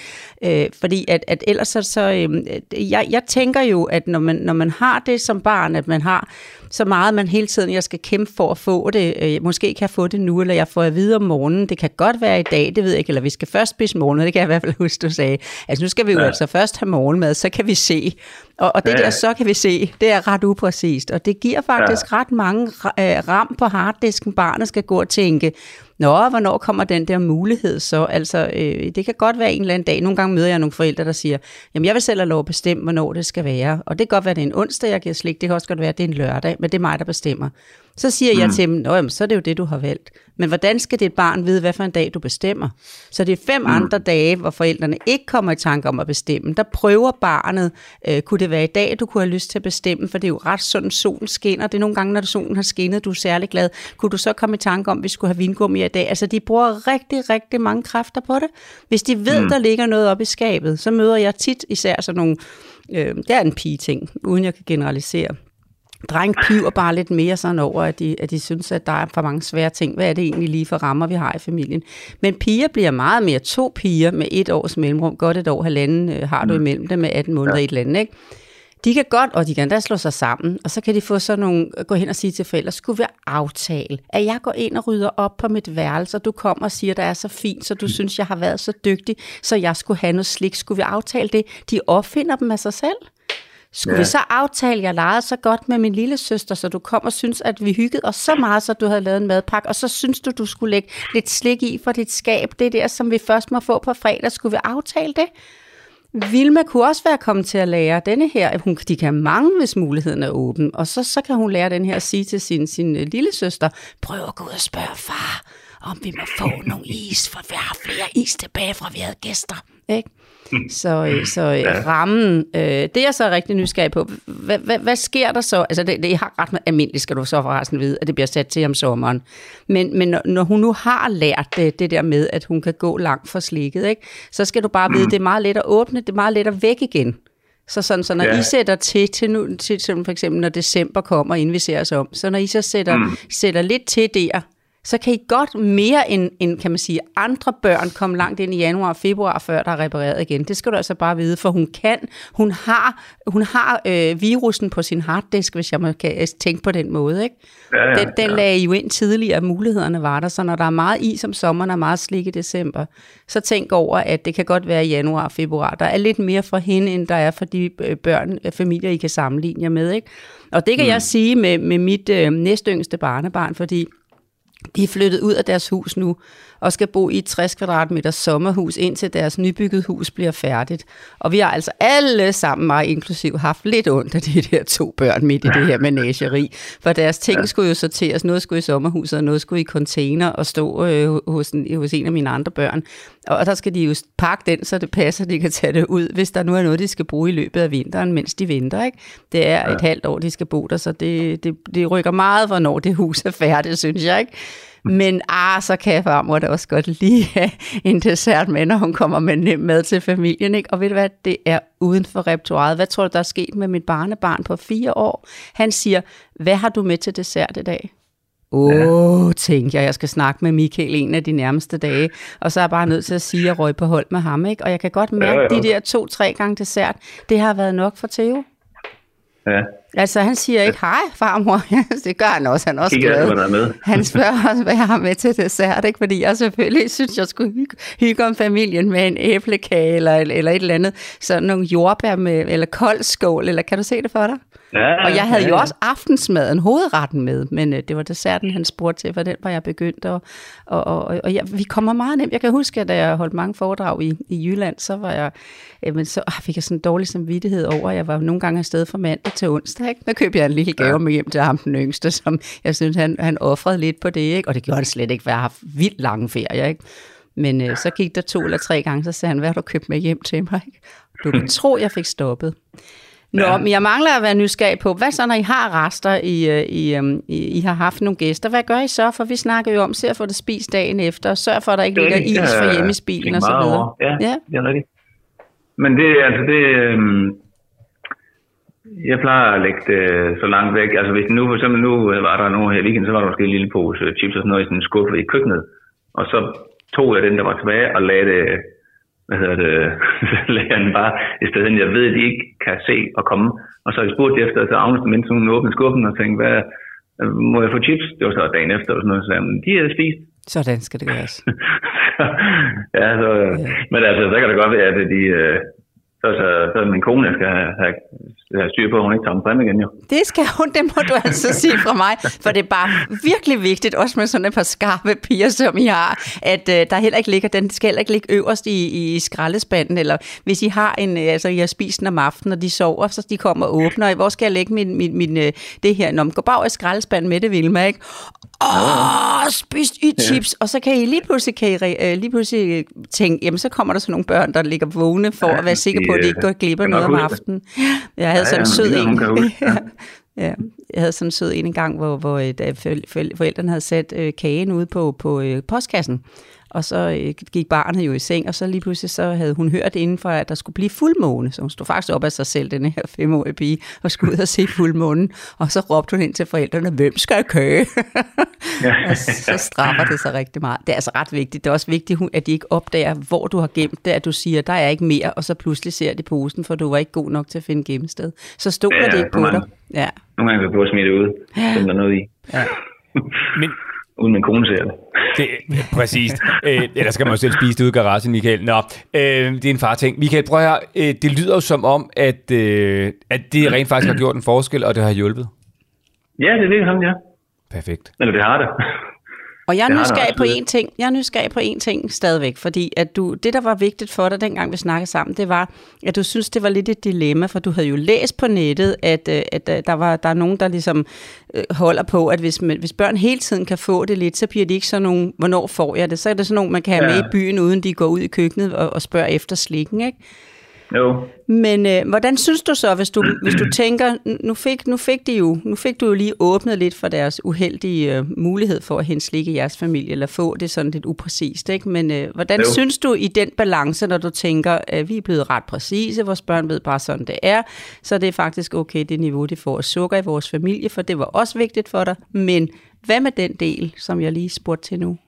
Øh, fordi at, at ellers så, så øh, jeg, jeg tænker jo, at når man, når man har det som barn, at man har så meget, man hele tiden, jeg skal kæmpe for at få det. Øh, måske kan jeg få det nu, eller jeg får at vide om morgenen. Det kan godt være i dag, det ved jeg ikke, eller vi skal først spise morgenmad, det kan jeg i hvert fald huske, du sagde. Altså nu skal vi jo ja. altså først have morgenmad, så kan vi se. Og, og det Ja, der, så kan vi se, det er ret upræcist. Og det giver faktisk ja. ret mange øh, ram på harddisken, barnet skal gå og tænke, Nå, hvornår kommer den der mulighed så? Altså, øh, det kan godt være en eller anden dag. Nogle gange møder jeg nogle forældre, der siger, jamen jeg vil selv have lov at bestemme, hvornår det skal være. Og det kan godt være, det er en onsdag, jeg giver slik. Det kan også godt være, det er en lørdag, men det er mig, der bestemmer. Så siger jeg til dem, Nå, jamen, så er det jo det, du har valgt. Men hvordan skal det barn vide, hvad for en dag du bestemmer? Så det er fem mm. andre dage, hvor forældrene ikke kommer i tanke om at bestemme. Der prøver barnet, øh, kunne det være i dag, du kunne have lyst til at bestemme, for det er jo ret sådan, solen skinner. Det er nogle gange, når solen har skinnet, du er særlig glad. Kunne du så komme i tanke om, at vi skulle have vingummi i dag? Altså, de bruger rigtig, rigtig mange kræfter på det. Hvis de ved, mm. der ligger noget oppe i skabet, så møder jeg tit især sådan nogle, øh, det er en pige-ting, uden jeg kan generalisere. Dreng piver bare lidt mere sådan over, at de, at de synes, at der er for mange svære ting. Hvad er det egentlig lige for rammer, vi har i familien? Men piger bliver meget mere to piger med et års mellemrum. Godt et år, halvanden øh, har du imellem dem med 18 måneder ja. i et eller andet, ikke? De kan godt, og de kan da slå sig sammen, og så kan de få sådan nogle, gå hen og sige til forældre, skulle vi aftale, at jeg går ind og rydder op på mit værelse, og du kommer og siger, at det er så fint, så du synes, jeg har været så dygtig, så jeg skulle have noget slik. Skulle vi aftale det? De opfinder dem af sig selv. Skulle ja. Vi så aftale, at jeg legede så godt med min lille søster, så du kom og synes, at vi hyggede os så meget, så du havde lavet en madpakke, og så synes du, du skulle lægge lidt slik i for dit skab. Det der, som vi først må få på fredag. Skulle vi aftale det? Vilma kunne også være kommet til at lære denne her. Hun, de kan mange, hvis muligheden er åben. Og så, så kan hun lære den her at sige til sin, sin øh, lille søster, prøv at gå ud og spørge far, om vi må få nogle is, for vi har flere is tilbage, fra vi havde gæster. Ikke? Så, øh, så øh, rammen, øh, det er jeg så rigtig nysgerrig på. Hvad, hvad, hvad sker der så? Altså det, det har ret almindeligt, skal du så forresten vide, at det bliver sat til om sommeren. Men, men når, når hun nu har lært det, det der med, at hun kan gå langt for slikket, ikke? så skal du bare vide, det er meget let at åbne, det er meget let at væk igen. Så, sådan, så når ja. Ja. I sætter til, til, nu, til, til for eksempel når december kommer, inden vi ser os om, så når I så sætter, mm. sætter lidt til der, så kan I godt mere end, end, kan man sige, andre børn komme langt ind i januar og februar, før der er repareret igen. Det skal du altså bare vide, for hun kan, hun har, hun har øh, virusen på sin harddisk, hvis jeg må kan, tænke på den måde. Ikke? Ja, ja, den, den ja. lagde I jo ind tidligere, at mulighederne var der, så når der er meget is om sommeren og meget slik i december, så tænk over, at det kan godt være i januar og februar. Der er lidt mere for hende, end der er for de øh, børn, øh, familier, I kan sammenligne jer med. Ikke? Og det kan mm. jeg sige med, med mit øh, næstyngste barnebarn, fordi de er flyttet ud af deres hus nu, og skal bo i et 60 kvadratmeter sommerhus, indtil deres nybygget hus bliver færdigt. Og vi har altså alle sammen, mig inklusiv, haft lidt ondt af de der to børn midt i det her menageri. For deres ting skulle jo sorteres. Noget skulle i sommerhuset, og noget skulle i container og stå øh, hos, en, hos en af mine andre børn. Og der skal de jo pakke den, så det passer, de kan tage det ud, hvis der nu er noget, de skal bruge i løbet af vinteren, mens de venter. Ikke? Det er et halvt år, de skal bo der, så det, det, det rykker meget, hvornår det hus er færdigt, synes jeg. Ikke? Men ah, så kan farmor da også godt lige have en dessert med, når hun kommer med mad til familien. Ikke? Og ved du hvad, det er uden for repertoiret. Hvad tror du, der er sket med mit barnebarn på fire år? Han siger, hvad har du med til dessert i dag? Åh, oh, tænker jeg, jeg skal snakke med Michael en af de nærmeste dage, og så er jeg bare nødt til at sige, at jeg røg på hold med ham, ikke? Og jeg kan godt mærke, Ja, ja. de der to-tre gange dessert, det har været nok for Theo. Ja. Altså, han siger ikke, hej farmor. det gør han også. Han er også Kigger glad. er med. Han spørger også, hvad jeg har med til dessert, ikke? fordi jeg selvfølgelig synes, jeg skulle hygge, hygge om familien med en æblekage eller, eller et eller andet. Sådan nogle jordbær med, eller kold skål, eller kan du se det for dig? Ja, Og jeg havde ja, jo ja. også aftensmaden, hovedretten med, men øh, det var desserten, han spurgte til, for den var jeg begyndt. Og, og, og, og jeg, vi kommer meget nemt. Jeg kan huske, at da jeg holdt mange foredrag i, i Jylland, så var jeg, jamen, så ah, fik jeg sådan en dårlig samvittighed over, at jeg var nogle gange afsted fra mandag til onsdag. Ikke? Der købte jeg en lille gave med hjem til ham, den yngste, som jeg synes, han, han offrede lidt på det. Ikke? Og det gjorde han slet ikke, for jeg har haft vildt lange ferier. Ikke? Men øh, så gik der to eller tre gange, så sagde han, hvad har du købt med hjem til mig? Ikke? Du kan tro, jeg fik stoppet. Nå, ja. men jeg mangler at være nysgerrig på, hvad så, når I har rester, I, øh, I, øhm, I, I har haft nogle gæster, hvad gør I så? For vi snakker jo om, se at få det spist dagen efter, sørg for, at der ikke er ligger is for hjemme i tænkt og så videre. Ja, ja. det er rigtigt. Men det, altså det, øhm, jeg plejer at lægge det så langt væk. Altså hvis nu, for eksempel nu øh, var der nogle her i weekenden, så var der måske en lille pose chips og sådan noget i sådan en skuffe i køkkenet. Og så tog jeg den, der var tilbage, og lagde det, hvad hedder det, lagde den bare i stedet, jeg ved, at de ikke kan se og komme. Og så har jeg spurgt efter, så Agnes, mens hun åbnede skuffen og tænkte, hvad, må jeg få chips? Det var så dagen efter og sådan noget, så sagde, jeg, "Men de er spist. Sådan skal det gøres. ja, så, men altså, så kan det godt være, at de, øh, så, så, så min kone skal have, have, have styr på, at hun ikke tager dem frem igen, jo. Det skal hun, det må du altså sige fra mig, for det er bare virkelig vigtigt, også med sådan et par skarpe piger, som I har, at øh, der heller ikke ligger, den skal heller ikke ligge øverst i, i skraldespanden, eller hvis I har en, øh, altså I har spist den om aftenen, og de sover, så de kommer og åbner, hvor skal jeg lægge min, min, min øh, det her? når man går bare i skraldespanden med det, Vilma, ikke? Åh, spist I chips, og så kan I lige pludselig, kan I, øh, lige pludselig tænke, jamen så kommer der sådan nogle børn, der ligger vågne for Ja, at være sikre de, på, at de øh, ikke går glip af noget om aftenen. Jeg havde Ja, sådan en ja, sød en. ja. Ja, jeg havde sådan en sød en engang, hvor, hvor øh, da for- for- forældrene havde sat øh, kagen ude på, på øh, postkassen, og så øh, gik barnet jo i seng, og så lige pludselig så havde hun hørt indenfor, at der skulle blive fuldmåne, så hun stod faktisk op af sig selv, den her femårige pige, og skulle ud og se fuldmånen, og så råbte hun ind til forældrene, hvem skal have kage? og så straffer det sig rigtig meget. Det er altså ret vigtigt. Det er også vigtigt, hun- at de ikke opdager, hvor du har gemt det, at du siger, der er ikke mere, og så pludselig ser de posen, for du var ikke god nok til at finde gemmested. Så stoler Ja, det ikke på dig. Ja. Nogle gange kan du smide det ud, som der er noget i. Men Uden min kone ser det. det, præcis. Øh, eller skal man jo selv spise det ude i garagen, Michael. Nå, øh, det er en far ting. Michael, prøv høre, øh, det lyder jo som om, at, øh, at det rent faktisk har gjort en forskel, og det har hjulpet. Ja, det virker sådan, ja. Perfekt. Eller det har det. Og jeg er nysgerrig på én ting. Jeg er nysgerrig på én ting stadigvæk, fordi at du, det, der var vigtigt for dig, dengang vi snakkede sammen, det var, at du synes, det var lidt et dilemma, for du havde jo læst på nettet, at, øh, at øh, der, var, der er nogen, der ligesom øh, holder på, at hvis, man, hvis børn hele tiden kan få det lidt, så bliver de ikke sådan nogen, hvornår får jeg det? Så er det sådan nogen, man kan have Ja. med i byen, uden de går ud i køkkenet og, og spørger efter slikken, ikke? Jo. Men øh, hvordan synes du så, hvis du, hvis du tænker, nu fik, nu, fik de jo, nu fik du jo lige åbnet lidt for deres uheldige øh, mulighed for at hente slik i jeres familie, eller få det sådan lidt upræcist, ikke? Men øh, hvordan Jo. synes du i den balance, når du tænker, at vi er blevet ret præcise, vores børn ved bare sådan det er, så det er faktisk okay, det niveau, de får sukker i vores familie, for det var også vigtigt for dig. Men hvad med den del, som jeg lige spurgte til nu?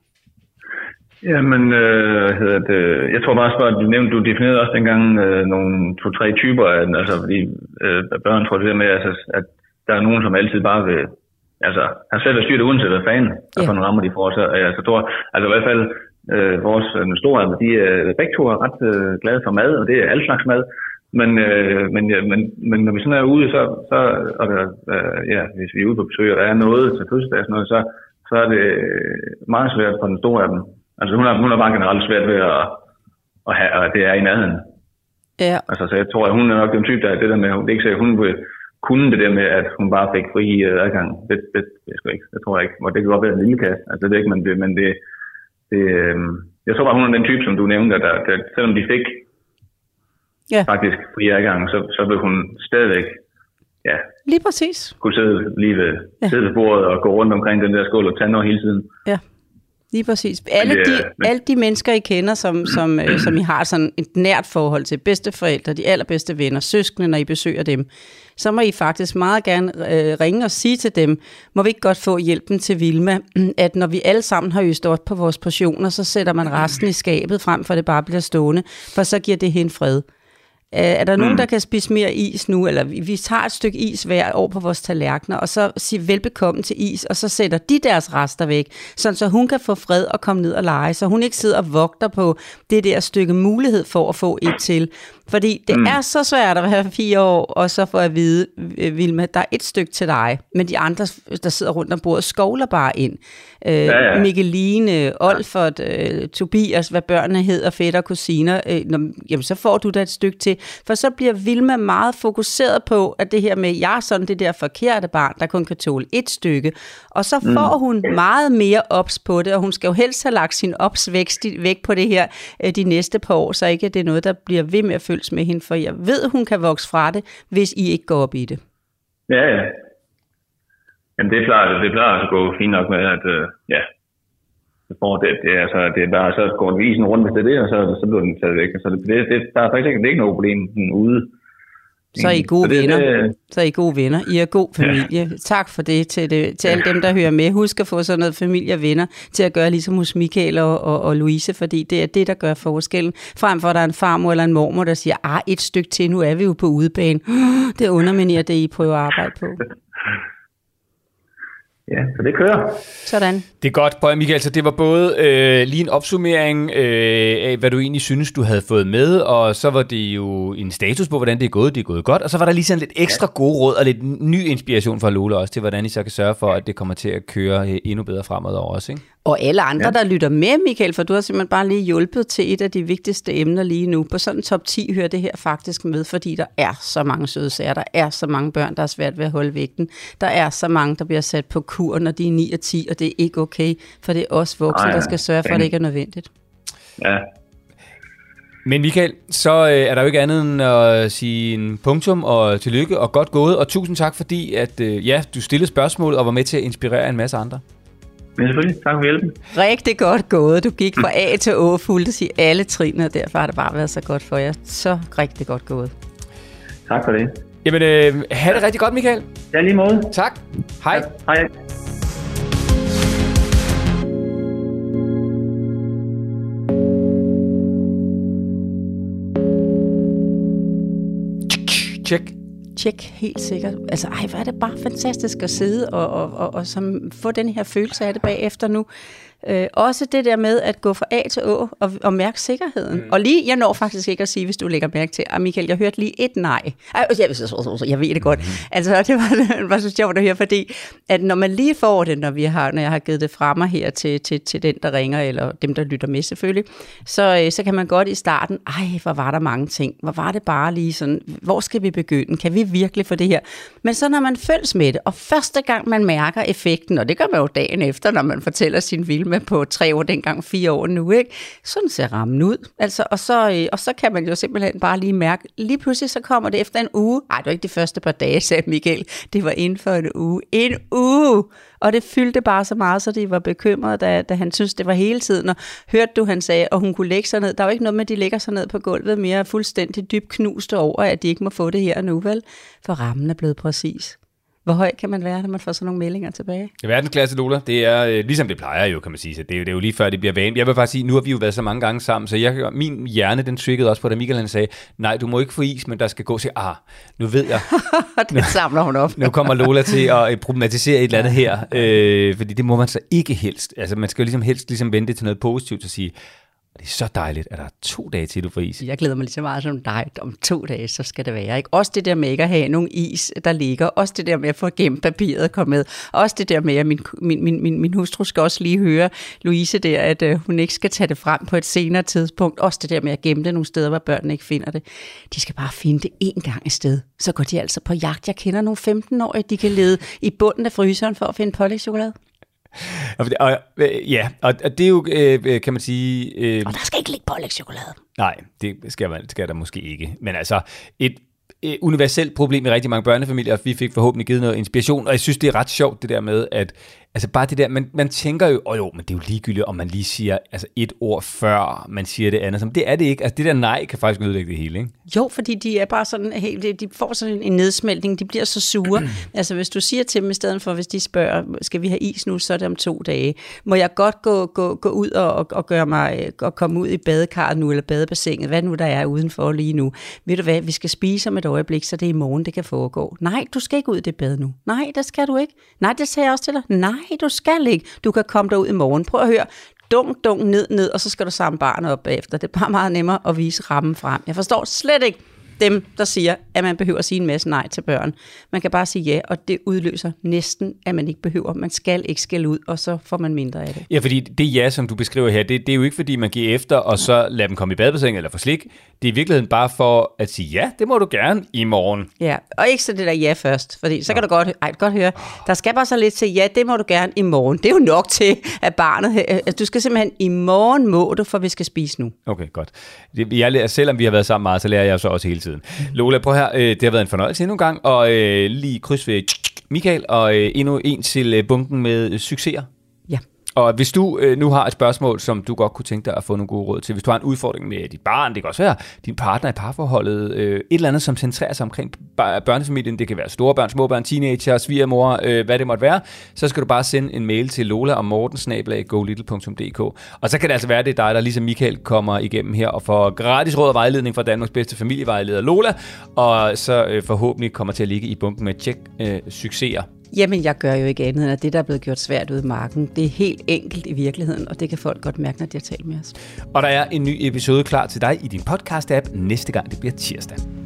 Jamen, øh, hedder det, jeg tror bare, at du nævnte, du definerede også dengang øh, nogle to-tre typer af den, altså fordi øh, børn tror det der med, altså, at der er nogen, som altid bare vil, altså, har selv styrt uanset hvad fanden, og for nogle rammer, de får. Så øh, jeg tror, altså i hvert fald, øh, vores øh, store, de er begge to er ret øh, glade for mad, og det er alle slags mad. Men, øh, men, ja, men, men når vi sådan er ude, så, så og der, øh, ja, hvis vi er ude på besøg, og der er noget til fødselsdag sådan noget, så, så er det meget svært for den store af dem. Altså hun har, hun har bare generelt svært ved at, at have, at det er i nærheden. Ja, Altså, så jeg tror, at hun er nok den type, der er det der med, det er ikke sikkert, at hun vil kunne det der med, at hun bare fik fri øh, adgang. Det, det, det, sgu ikke. det tror jeg ikke. Og det kan godt være en lille kasse. Altså, det er ikke, men det, men det, det øh, jeg tror bare, hun er den type, som du nævnte, at der, der, selvom de fik Ja. faktisk fri adgang, så, så vil hun stadigvæk ja, lige præcis. kunne sidde lige ved, ja. sidde ved bordet og gå rundt omkring den der skål og tage noget hele tiden. Ja, lige præcis. Alle, det de, men- alle de mennesker, I kender, som, som, øh, som I har sådan et nært forhold til, bedsteforældre, de allerbedste venner, søskende, når I besøger dem, så må I faktisk meget gerne øh, ringe og sige til dem, må vi ikke godt få hjælpen til Vilma, at når vi alle sammen har øst op på vores portioner, så sætter man resten i skabet frem, for det bare bliver stående, for så giver det hende fred. Er, er der mm. nogen, der kan spise mere is nu? Eller vi, vi tager et stykke is hver år på vores tallerkener, og så siger velbekomme til is, og så sætter de deres rester væk, sådan så hun kan få fred og komme ned og lege, så hun ikke sidder og vogter på det der stykke mulighed for at få et til. Fordi det mm. er så svært at være fire år, og så få at vide, øh, Vilma, der er et stykke til dig, men de andre, der sidder rundt om bordet, skovler bare ind. Øh, ja, ja. Mikkeline, Olfert, øh, Tobias, hvad børnene hedder, fætter kusiner, øh, når, jamen så får du da et stykke til. For så bliver Vilma meget fokuseret på, at det her med, jeg er sådan det der forkerte barn, der kun kan tåle et stykke. Og så får hun meget mere ops på det, og hun skal jo helst have lagt sin opsvækst væk på det her øh, de næste par år, så ikke det er noget, der bliver ved med at følges med hende, for jeg ved, hun kan vokse fra det, hvis I ikke går op i det. Ja, ja. Jamen det er klart, det plejer at gå fint nok med, at øh, ja, så får det, det, er, altså, det er bare, så går den isen rundt, hvis det er det, og så, så bliver den taget væk. Så det, det, der er faktisk ikke, det er ikke noget problem sådan ude. Så er I gode det- venner. det- Så er I gode venner. I er god familie. Tak for det til, det, til alle dem, der hører med. Husk at få sådan noget familie og venner til at gøre ligesom hos Michael og, og, og Louise, fordi det er det, der gør forskellen. Frem for, at der er en farmor eller en mormor, der siger, ah, et stykke til, nu er vi jo på udebane. Det underminerer det, I prøver at arbejde på. Ja, så det kører. Sådan. Det er godt, Prøv, Michael, så det var både øh, lige en opsummering øh, af, hvad du egentlig synes, du havde fået med, og så var det jo en status på, hvordan det er gået. Det er gået godt, og så var der lige sådan lidt ekstra gode råd og lidt ny inspiration fra Lola også til, hvordan I så kan sørge for, at det kommer til at køre øh, endnu bedre fremover også, ikke? Og alle andre, ja. der lytter med, Michael, for du har simpelthen bare lige hjulpet til et af de vigtigste emner lige nu. På sådan en top 10 hører det her faktisk med, fordi der er så mange søde sager. Der er så mange børn, der er svært ved at holde vægten. Der er så mange, der bliver sat på kur, når de er 9 og 10, og det er ikke okay, for det er os voksne, Nej, der skal sørge for, at det ikke er nødvendigt. Ja, Men Michael, så øh, er der jo ikke andet end at sige en punktum og tillykke og godt gået, og tusind tak fordi, at øh, ja, du stillede spørgsmålet og var med til at inspirere en masse andre. Men selvfølgelig. Tak for hjælpen. Rigtig godt gået. Du gik fra A til Å fuldt sige alle trinene, og derfor har det bare været så godt for jer. Så rigtig godt gået. Tak for det. Jamen, øh, have det rigtig godt, Michael. Ja, lige måde. Tak. Hej. Hej. Check. Tjek, helt sikkert. Altså, ej, hvor er det bare fantastisk at sidde og, og, og, og som, få den her følelse af det bagefter nu. Øh, også det der med at gå fra A til Å og, og mærke sikkerheden. Mm. Og lige, jeg når faktisk ikke at sige, hvis du lægger mærke til, at Michael, jeg hørte lige et nej. Ej, jeg, jeg ved det godt. Mm. Altså, det var, det var så sjovt at høre, fordi at når man lige får det, når, vi har, når jeg har givet det fra mig her til, til, til den, der ringer, eller dem, der lytter med selvfølgelig, så, øh, så kan man godt i starten, ej, hvor var der mange ting. Hvor var det bare lige sådan, hvor skal vi begynde? Kan vi virkelig få det her? Men så når man følges med det, og første gang man mærker effekten, og det gør man jo dagen efter, når man fortæller sin Vilma på tre år, dengang fire år nu, ikke? Sådan ser rammen ud. Altså, og, så, øh, og så kan man jo simpelthen bare lige mærke, lige pludselig så kommer det efter en uge. Nej, det var ikke de første par dage, sagde Michael. Det var inden for en uge. En uge! Og det fyldte bare så meget, så de var bekymrede, da, da han synes det var hele tiden. Og hørte du, han sagde, at hun kunne lægge sig ned. Der er jo ikke noget med, at de lægger sig ned på gulvet mere fuldstændig dybt knuste over, at de ikke må få det her nu, vel? For rammen er blevet præcis. Hvor høj kan man være, når man får sådan nogle meldinger tilbage? Verdensklasse, Lola. Det er øh, ligesom det plejer jo, kan man sige. Så det, er, jo- det er jo lige før, det bliver vane. Jeg vil bare sige, nu har vi jo været så mange gange sammen, så jeg, min hjerne, den triggede også på, da Michael han sagde, nej, du må ikke få is, men der skal gå til, ah, nu ved jeg, det samler hun op. nu kommer Lola til at øh, problematisere et eller andet her, øh, fordi det må man så ikke helst. Altså, man skal jo ligesom helst ligesom vente til noget positivt og sige, det er så dejligt, at der er to dage til, du får is. Jeg glæder mig lige så meget som dig. Om to dage, så skal det være. Ikke? Også det der med ikke at have nogen is, der ligger. Også det der med at få gemt papiret og komme med. Også det der med, at min, min, min, min, min hustru skal også lige høre Louise der, at øh, hun ikke skal tage det frem på et senere tidspunkt. Også det der med at gemme det nogle steder, hvor børnene ikke finder det. De skal bare finde det én gang i sted. Så går de altså på jagt. Jeg kender nogle 15-årige, de kan lede i bunden af fryseren for at finde pålægtschokolade. Og, og, øh, ja, og, og det er jo, øh, øh, kan man sige... Øh, Og der skal ikke ligge pålægtschokolade. Nej, det skal, man, skal der måske ikke. Men altså, et, et universelt problem i rigtig mange børnefamilier, og vi fik forhåbentlig givet noget inspiration, og jeg synes, det er ret sjovt det der med, at, Altså bare det der, man, man tænker jo, åh jo, men det er jo ligegyldigt, om man lige siger altså et ord før, man siger det andet. Som det er det ikke. Altså det der nej kan faktisk ødelægge det hele, ikke? Jo, fordi de er bare sådan helt, de får sådan en nedsmeltning, de bliver så sure. altså hvis du siger til dem i stedet for, hvis de spørger, skal vi have is nu, så er det om to dage. Må jeg godt gå, gå, gå ud og, og, og gøre mig, og komme ud i badekarret nu, eller badebassinet, hvad nu der er udenfor lige nu. Ved du hvad, vi skal spise om et øjeblik, så det er i morgen, det kan foregå. Nej, du skal ikke ud i det bad nu. Nej, det skal du ikke. Nej, det sagde jeg også til dig. Nej, du skal ikke. Du kan komme derud i morgen. Prøv at høre. Dunk, dunk, ned, ned, og så skal du samle barnet op bagefter. Det er bare meget nemmere at vise rammen frem. Jeg forstår slet ikke dem, der siger, at man behøver at sige en masse nej til børn. Man kan bare sige ja, og det udløser næsten, at man ikke behøver. Man skal ikke skælde ud, og så får man mindre af det. Ja, fordi det ja, som du beskriver her, det, det er jo ikke fordi, man giver efter, og så lader dem komme i badebassin eller få slik. Det er i virkeligheden bare for at sige, ja, det må du gerne i morgen. Ja, og ikke så det der ja først, fordi så kan du godt, ej, godt høre, der skal bare så lidt til, ja, det må du gerne i morgen. Det er jo nok til, at barnet, altså, du skal simpelthen, i morgen må du, for vi skal spise nu. Okay, godt. Jeg, lærer- selvom vi har været sammen meget, så lærer jeg så også hele tiden. Lola, prøv her. Øh, det har været en fornøjelse endnu en gang, og øh, lige kryds ved Michael, og øh, endnu en til bunken med succeser. Og hvis du øh, nu har et spørgsmål, som du godt kunne tænke dig at få nogle gode råd til, hvis du har en udfordring med dit barn, det kan også være din partner i parforholdet, øh, et eller andet, som centrerer sig omkring børnefamilien, det kan være store børn, små børn, teenager, svigermor, øh, hvad det måtte være, så skal du bare sende en mail til lola og mortensnabelag.golittle.dk. Og så kan det altså være, det er dig, der ligesom Michael kommer igennem her og får gratis råd og vejledning fra Danmarks bedste familievejleder Lola, og så øh, forhåbentlig kommer til at ligge i bunken med tjek øh, succeser. Jamen, jeg gør jo ikke andet end, at det, der er blevet gjort svært ude i marken, det er helt enkelt i virkeligheden, og det kan folk godt mærke, når de har talt med os. Og der er en ny episode klar til dig i din podcast-app næste gang, det bliver tirsdag.